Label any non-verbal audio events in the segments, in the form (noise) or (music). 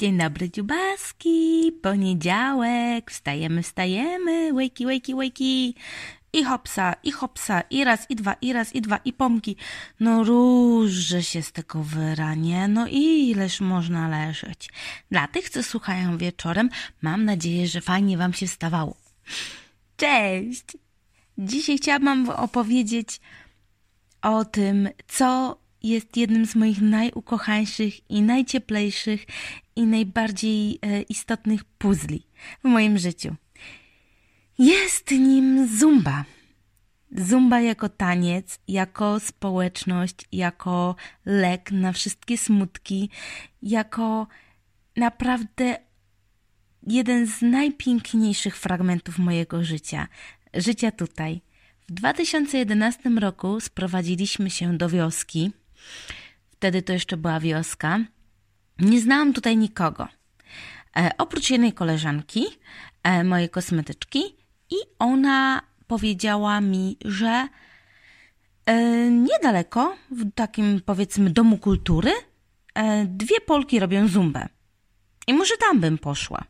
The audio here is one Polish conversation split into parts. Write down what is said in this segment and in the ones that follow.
Dzień dobry, dziubaski. Poniedziałek. Wstajemy, wstajemy. Wakey, wakey, wakey. I hopsa, i hopsa, i raz, i dwa, i raz, i dwa, i pomki. No różże się z tego wyranie. No ileż można leżeć. Dla tych, co słuchają wieczorem, mam nadzieję, że fajnie wam się wstawało. Cześć! Dzisiaj chciałabym opowiedzieć o tym, co jest jednym z moich najukochańszych i najcieplejszych i najbardziej e, istotnych puzli w moim życiu. Jest nim zumba. Zumba jako taniec, jako społeczność, jako lek na wszystkie smutki, jako naprawdę jeden z najpiękniejszych fragmentów mojego życia. Życia tutaj. W 2011 roku sprowadziliśmy się do wioski. Wtedy to jeszcze była wioska. Nie znałam tutaj nikogo. E, oprócz jednej koleżanki, e, mojej kosmetyczki, i ona powiedziała mi, że e, niedaleko, w takim powiedzmy domu kultury, e, dwie Polki robią zumbę. I może tam bym poszła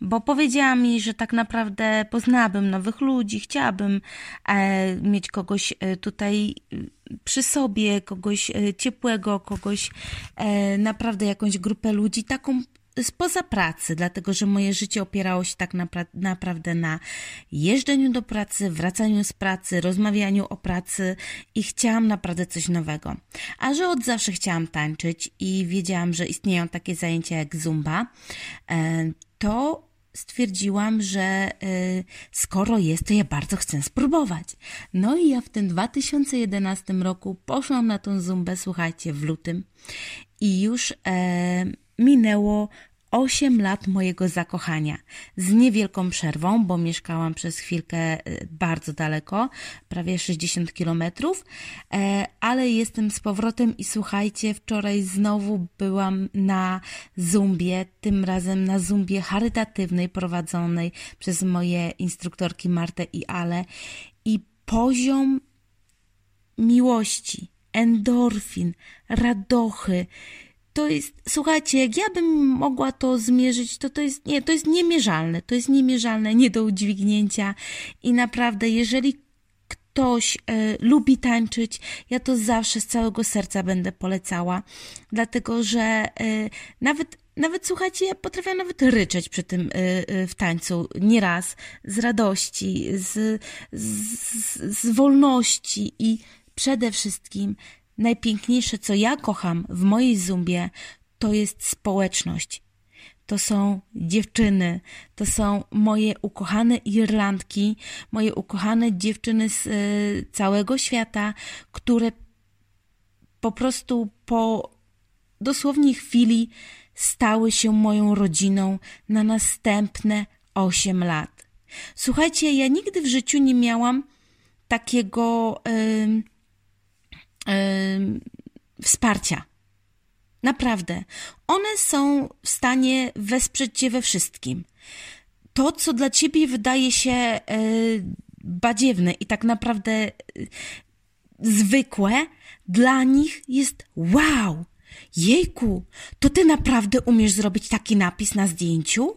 bo powiedziała mi, że tak naprawdę poznałabym nowych ludzi, chciałabym e, mieć kogoś e, tutaj przy sobie, kogoś e, ciepłego, kogoś e, naprawdę jakąś grupę ludzi, taką spoza pracy, dlatego że moje życie opierało się tak napra naprawdę na jeżdżeniu do pracy, wracaniu z pracy, rozmawianiu o pracy i chciałam naprawdę coś nowego. A że od zawsze chciałam tańczyć i wiedziałam, że istnieją takie zajęcia jak zumba, to stwierdziłam, że y, skoro jest, to ja bardzo chcę spróbować. No i ja w tym 2011 roku poszłam na tą zumbę, słuchajcie, w lutym i już e, minęło 8 lat mojego zakochania. Z niewielką przerwą, bo mieszkałam przez chwilkę y, bardzo daleko, prawie 60 kilometrów, e, ale jestem z powrotem i słuchajcie, wczoraj znowu byłam na zumbie, tym razem na zumbie charytatywnej prowadzonej przez moje instruktorki Martę i Ale. I poziom miłości, endorfin, radochy, to jest, słuchajcie, jak ja bym mogła to zmierzyć, to to jest, nie, to jest niemierzalne, to jest niemierzalne, nie do udźwignięcia i naprawdę, jeżeli ktoś e, lubi tańczyć, ja to zawsze z całego serca będę polecała, dlatego że e, nawet, nawet słuchajcie, ja potrafię nawet ryczeć przy tym e, w tańcu nieraz z radości, z, z, z wolności i przede wszystkim najpiękniejsze, co ja kocham w mojej zumbie, to jest społeczność. To są dziewczyny, to są moje ukochane Irlandki, moje ukochane dziewczyny z y, całego świata, które po prostu po dosłownie chwili stały się moją rodziną na następne 8 lat. Słuchajcie, ja nigdy w życiu nie miałam takiego. Wsparcia. Naprawdę. One są w stanie wesprzeć cię we wszystkim. To, co dla ciebie wydaje się badziewne i tak naprawdę zwykłe, dla nich jest wow. Jejku, to ty naprawdę umiesz zrobić taki napis na zdjęciu?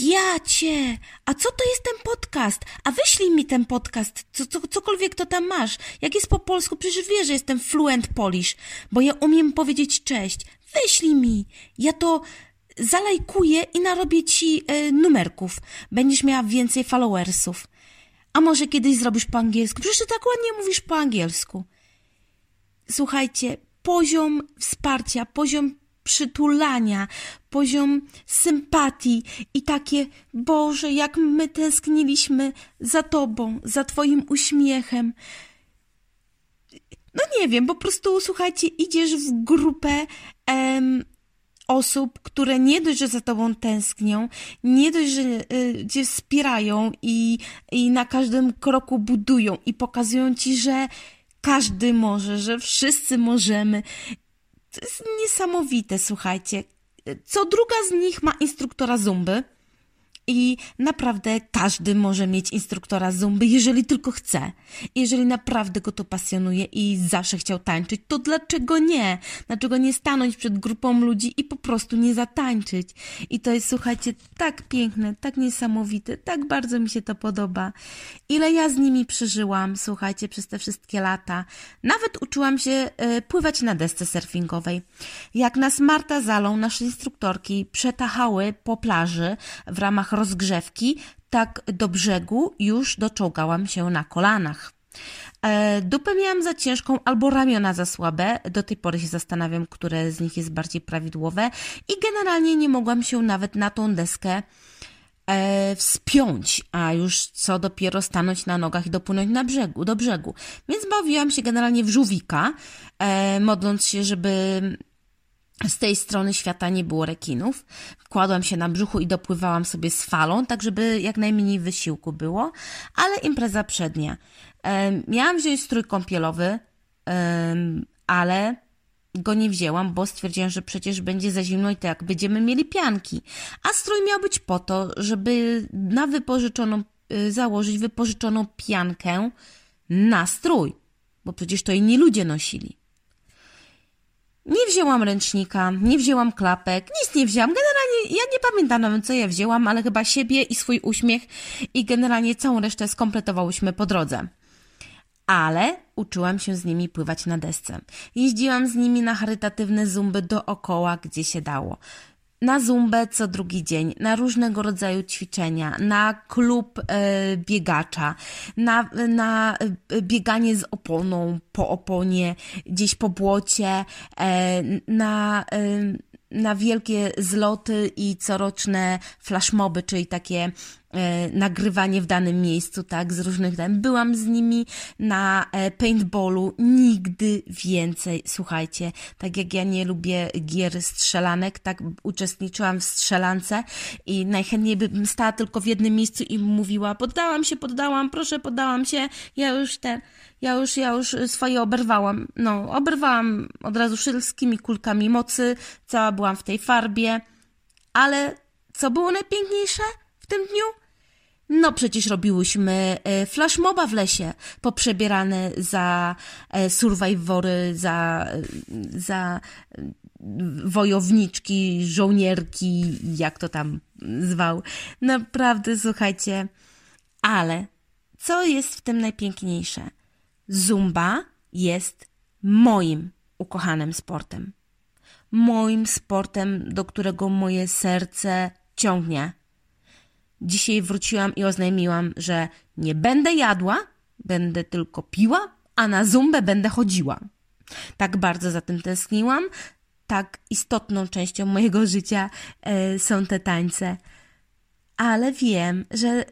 Ja cię! A co to jest ten podcast? A wyślij mi ten podcast, co, co, cokolwiek to tam masz. Jak jest po polsku, przecież wiesz, że jestem fluent Polish, bo ja umiem powiedzieć cześć. Wyślij mi. Ja to zalajkuję i narobię ci e, numerków. Będziesz miała więcej followersów. A może kiedyś zrobisz po angielsku? Przecież ty tak ładnie mówisz po angielsku. Słuchajcie, poziom wsparcia, poziom przytulania, poziom sympatii i takie, Boże, jak my tęskniliśmy za Tobą, za Twoim uśmiechem. No nie wiem, po prostu słuchajcie, idziesz w grupę em, osób, które nie dość, że za Tobą tęsknią, nie dość, że y, Cię wspierają i, i na każdym kroku budują i pokazują Ci, że każdy może, że wszyscy możemy to jest niesamowite, słuchajcie. Co druga z nich ma instruktora zumby. I naprawdę każdy może mieć instruktora zumby, jeżeli tylko chce. Jeżeli naprawdę go to pasjonuje i zawsze chciał tańczyć, to dlaczego nie? Dlaczego nie stanąć przed grupą ludzi i po prostu nie zatańczyć? I to jest, słuchajcie, tak piękne, tak niesamowite, tak bardzo mi się to podoba. Ile ja z nimi przeżyłam, słuchajcie, przez te wszystkie lata. Nawet uczyłam się y, pływać na desce surfingowej. Jak nas Marta Zalą, nasze instruktorki, przetachały po plaży w ramach rozgrzewki, tak do brzegu już doczołgałam się na kolanach. E, dupę miałam za ciężką albo ramiona za słabe. Do tej pory się zastanawiam, które z nich jest bardziej prawidłowe. I generalnie nie mogłam się nawet na tą deskę e, wspiąć, a już co dopiero stanąć na nogach i dopłynąć na brzegu, do brzegu. Więc bawiłam się generalnie w żółwika, e, modląc się, żeby z tej strony świata nie było rekinów. Kładłam się na brzuchu i dopływałam sobie z falą, tak żeby jak najmniej wysiłku było, ale impreza przednia. Miałam wziąć strój kąpielowy, ale go nie wzięłam, bo stwierdziłam, że przecież będzie za zimno i tak będziemy mieli pianki. A strój miał być po to, żeby na wypożyczoną, y, założyć wypożyczoną piankę na strój, bo przecież to inni ludzie nosili. Nie wzięłam ręcznika, nie wzięłam klapek, nic nie wzięłam. Generalnie ja nie pamiętam nawet co ja wzięłam, ale chyba siebie i swój uśmiech i generalnie całą resztę skompletowałyśmy po drodze. Ale uczyłam się z nimi pływać na desce. Jeździłam z nimi na charytatywne zumby dookoła, gdzie się dało na zumbę co drugi dzień, na różnego rodzaju ćwiczenia, na klub e, biegacza, na, na e, bieganie z oponą po oponie, gdzieś po błocie, e, na na wielkie zloty i coroczne flashmoby, czyli takie nagrywanie w danym miejscu, tak, z różnych dań. Byłam z nimi na e, paintballu, nigdy więcej, słuchajcie, tak jak ja nie lubię gier strzelanek, tak uczestniczyłam w strzelance i najchętniej bym stała tylko w jednym miejscu i mówiła, poddałam się, poddałam, proszę, poddałam się, ja już ten ja już, ja już swoje oberwałam. No, oberwałam od razu wszystkimi kulkami mocy, cała byłam w tej farbie. Ale co było najpiękniejsze tym dniu? No przecież robiłyśmy e, flashmoba w lesie, poprzebierane za e, survivory, za, e, za wojowniczki, żołnierki, jak to tam zwał. Naprawdę, słuchajcie, ale co jest w tym najpiękniejsze? Zumba jest moim ukochanym sportem. Moim sportem, do którego moje serce ciągnie. Dzisiaj wróciłam i oznajmiłam, że nie będę jadła, będę tylko piła, a na zumbę będę chodziła. Tak bardzo za tym tęskniłam, tak istotną częścią mojego życia e, są te tańce. Ale wiem, że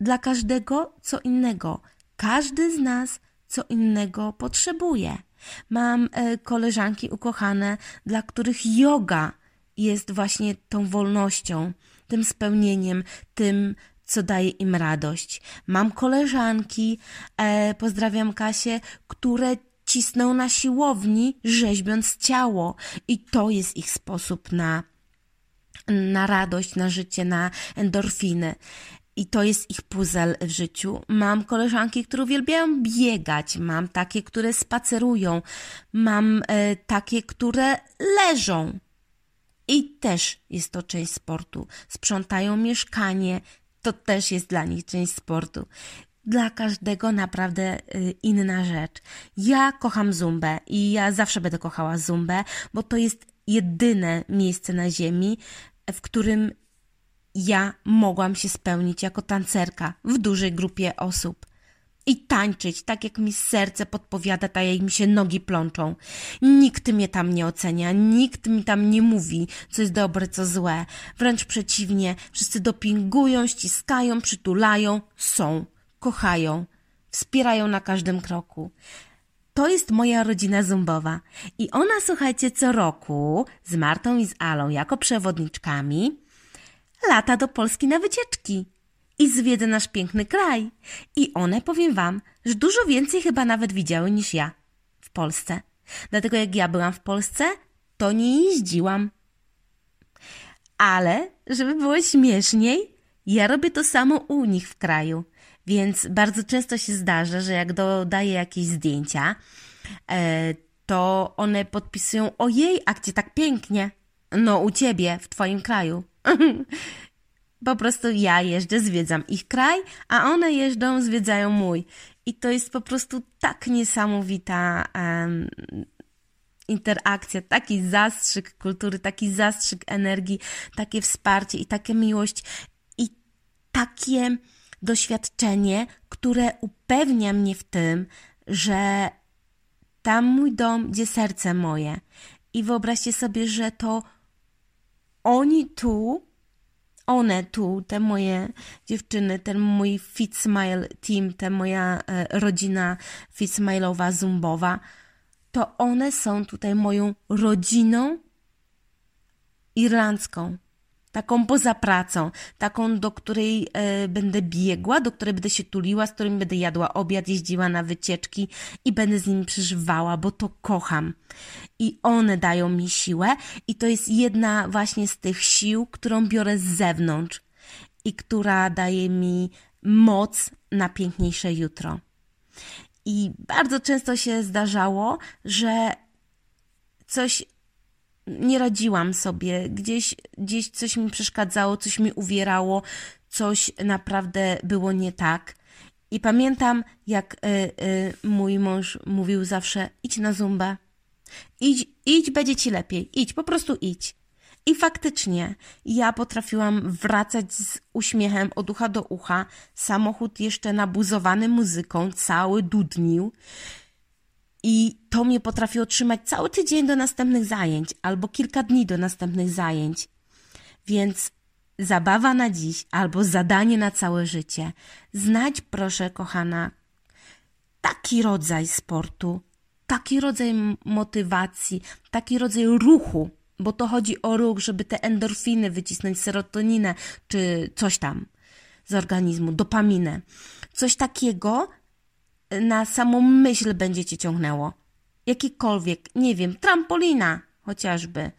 dla każdego co innego. Każdy z nas co innego potrzebuje. Mam e, koleżanki ukochane, dla których yoga jest właśnie tą wolnością, tym spełnieniem, tym, co daje im radość. Mam koleżanki, e, pozdrawiam Kasię, które cisną na siłowni, rzeźbiąc ciało, i to jest ich sposób na na radość, na życie, na endorfiny i to jest ich puzzle w życiu. Mam koleżanki, które uwielbiają biegać, mam takie, które spacerują, mam e, takie, które leżą. I też jest to część sportu. Sprzątają mieszkanie, to też jest dla nich część sportu. Dla każdego naprawdę e, inna rzecz. Ja kocham zumbę i ja zawsze będę kochała zumbę, bo to jest jedyne miejsce na ziemi, w którym ja mogłam się spełnić jako tancerka w dużej grupie osób i tańczyć tak, jak mi serce podpowiada, tak jak mi się nogi plączą. Nikt mnie tam nie ocenia, nikt mi tam nie mówi, co jest dobre, co złe. Wręcz przeciwnie, wszyscy dopingują, ściskają, przytulają, są, kochają, wspierają na każdym kroku. To jest moja rodzina zumbowa i ona, słuchajcie, co roku z Martą i z Alą jako przewodniczkami lata do Polski na wycieczki i zwiedzę nasz piękny kraj. I one, powiem wam, że dużo więcej chyba nawet widziały niż ja w Polsce. Dlatego jak ja byłam w Polsce, to nie jeździłam. Ale, żeby było śmieszniej, Ja robię to samo u nich w kraju, więc bardzo często się zdarza, że jak dodaję jakieś zdjęcia, e, to one podpisują ojej, akcie tak pięknie. No, u ciebie, w twoim kraju. (laughs) po prostu ja jeżdżę, zwiedzam ich kraj, a one jeżdżą, zwiedzają mój. I to jest po prostu tak niesamowita um, interakcja, taki zastrzyk kultury, taki zastrzyk energii, takie wsparcie i taka miłość i takie doświadczenie, które upewnia mnie w tym, że tam mój dom, gdzie serce moje. I wyobraźcie sobie, że to oni tu, one tu, te moje dziewczyny, ten mój Fit Smile Team, ta moja e, rodzina Fit Smile'owa, zumbowa, to one są tutaj moją rodziną irlandzką taką poza pracą, taką, do której e, będę biegła, do której będę się tuliła, z którym będę jadła obiad, jeździła na wycieczki i będę z nimi przeżywała, bo to kocham. I one dają mi siłę i to jest jedna właśnie z tych sił, którą biorę z zewnątrz i która daje mi moc na piękniejsze jutro. I bardzo często się zdarzało, że coś nie radziłam sobie, gdzieś, gdzieś coś mi przeszkadzało, coś mi uwierało, coś naprawdę było nie tak. I pamiętam, jak y, y, mój mąż mówił zawsze: idź na zumbę. Idź, idź, będzie ci lepiej. Idź, po prostu idź. I faktycznie ja potrafiłam wracać z uśmiechem od ucha do ucha, samochód jeszcze nabuzowany muzyką, cały dudnił. I to mnie potrafi otrzymać cały tydzień do następnych zajęć albo kilka dni do następnych zajęć. Więc zabawa na dziś albo zadanie na całe życie. Znać, proszę, kochana, taki rodzaj sportu, taki rodzaj motywacji, taki rodzaj ruchu, bo to chodzi o ruch, żeby te endorfiny wycisnąć, serotoninę czy coś tam z organizmu, dopaminę. Coś takiego, na samą myśl będzie cię ciągnęło. Jakikolwiek, nie wiem, trampolina chociażby,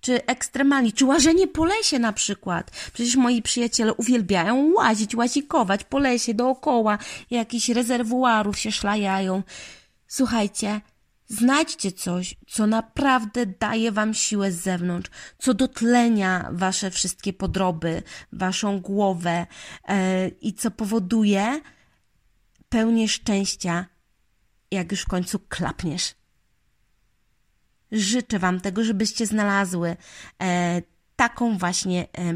czy ekstremalnie, czy łażenie po lesie na przykład. Przecież moi przyjaciele uwielbiają łazić, łazikować po lesie dookoła, jakichś rezerwuarów się szlajają. Słuchajcie, znajdźcie coś, co naprawdę daje wam siłę z zewnątrz, co dotlenia wasze wszystkie podroby, waszą głowę yy, i co powoduje, pełnię szczęścia, jak już w końcu klapniesz. Życzę Wam tego, żebyście znalazły e, taką właśnie e,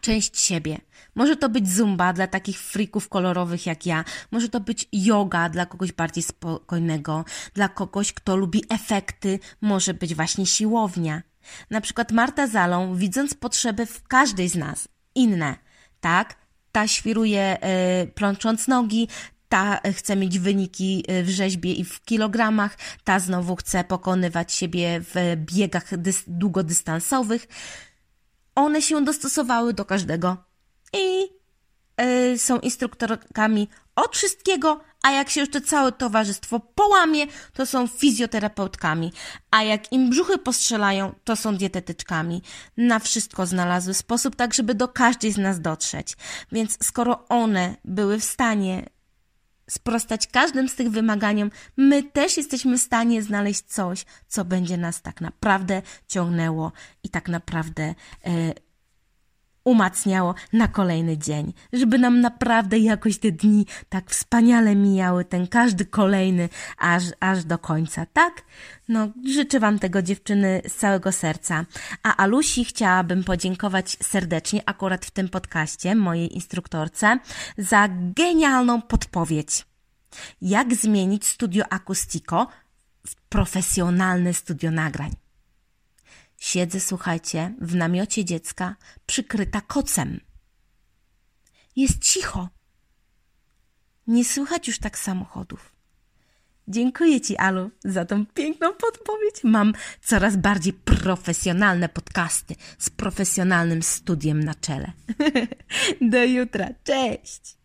część siebie. Może to być zumba dla takich frików kolorowych jak ja, może to być yoga dla kogoś bardziej spokojnego, dla kogoś, kto lubi efekty, może być właśnie siłownia. Na przykład Marta Zalą, widząc potrzeby w każdej z nas, inne, tak? Ta świruje y, plącząc nogi, ta chce mieć wyniki w rzeźbie i w kilogramach, ta znowu chce pokonywać siebie w biegach dys długodystansowych. One się dostosowały do każdego i yy, są instruktorkami od wszystkiego, a jak się to całe towarzystwo połamie, to są fizjoterapeutkami, a jak im brzuchy postrzelają, to są dietetyczkami. Na wszystko znalazły sposób, tak żeby do każdej z nas dotrzeć. Więc skoro one były w stanie sprostać każdym z tych wymaganiom, my też jesteśmy w stanie znaleźć coś, co będzie nas tak naprawdę ciągnęło i tak naprawdę e, umacniało na kolejny dzień, żeby nam naprawdę jakoś te dni tak wspaniale mijały, ten każdy kolejny, aż, aż do końca, tak? No, życzę Wam tego dziewczyny z całego serca. A Alusi chciałabym podziękować serdecznie, akurat w tym podcaście, mojej instruktorce, za genialną podpowiedź. Jak zmienić studio Acoustico w profesjonalne studio nagrań? Siedzę, słuchajcie, w namiocie dziecka, przykryta kocem. Jest cicho. Nie słychać już tak samochodów. Dziękuję Ci, Alu, za tą piękną podpowiedź. Mam coraz bardziej profesjonalne podcasty z profesjonalnym studiem na czele. (laughs) Do jutra. Cześć!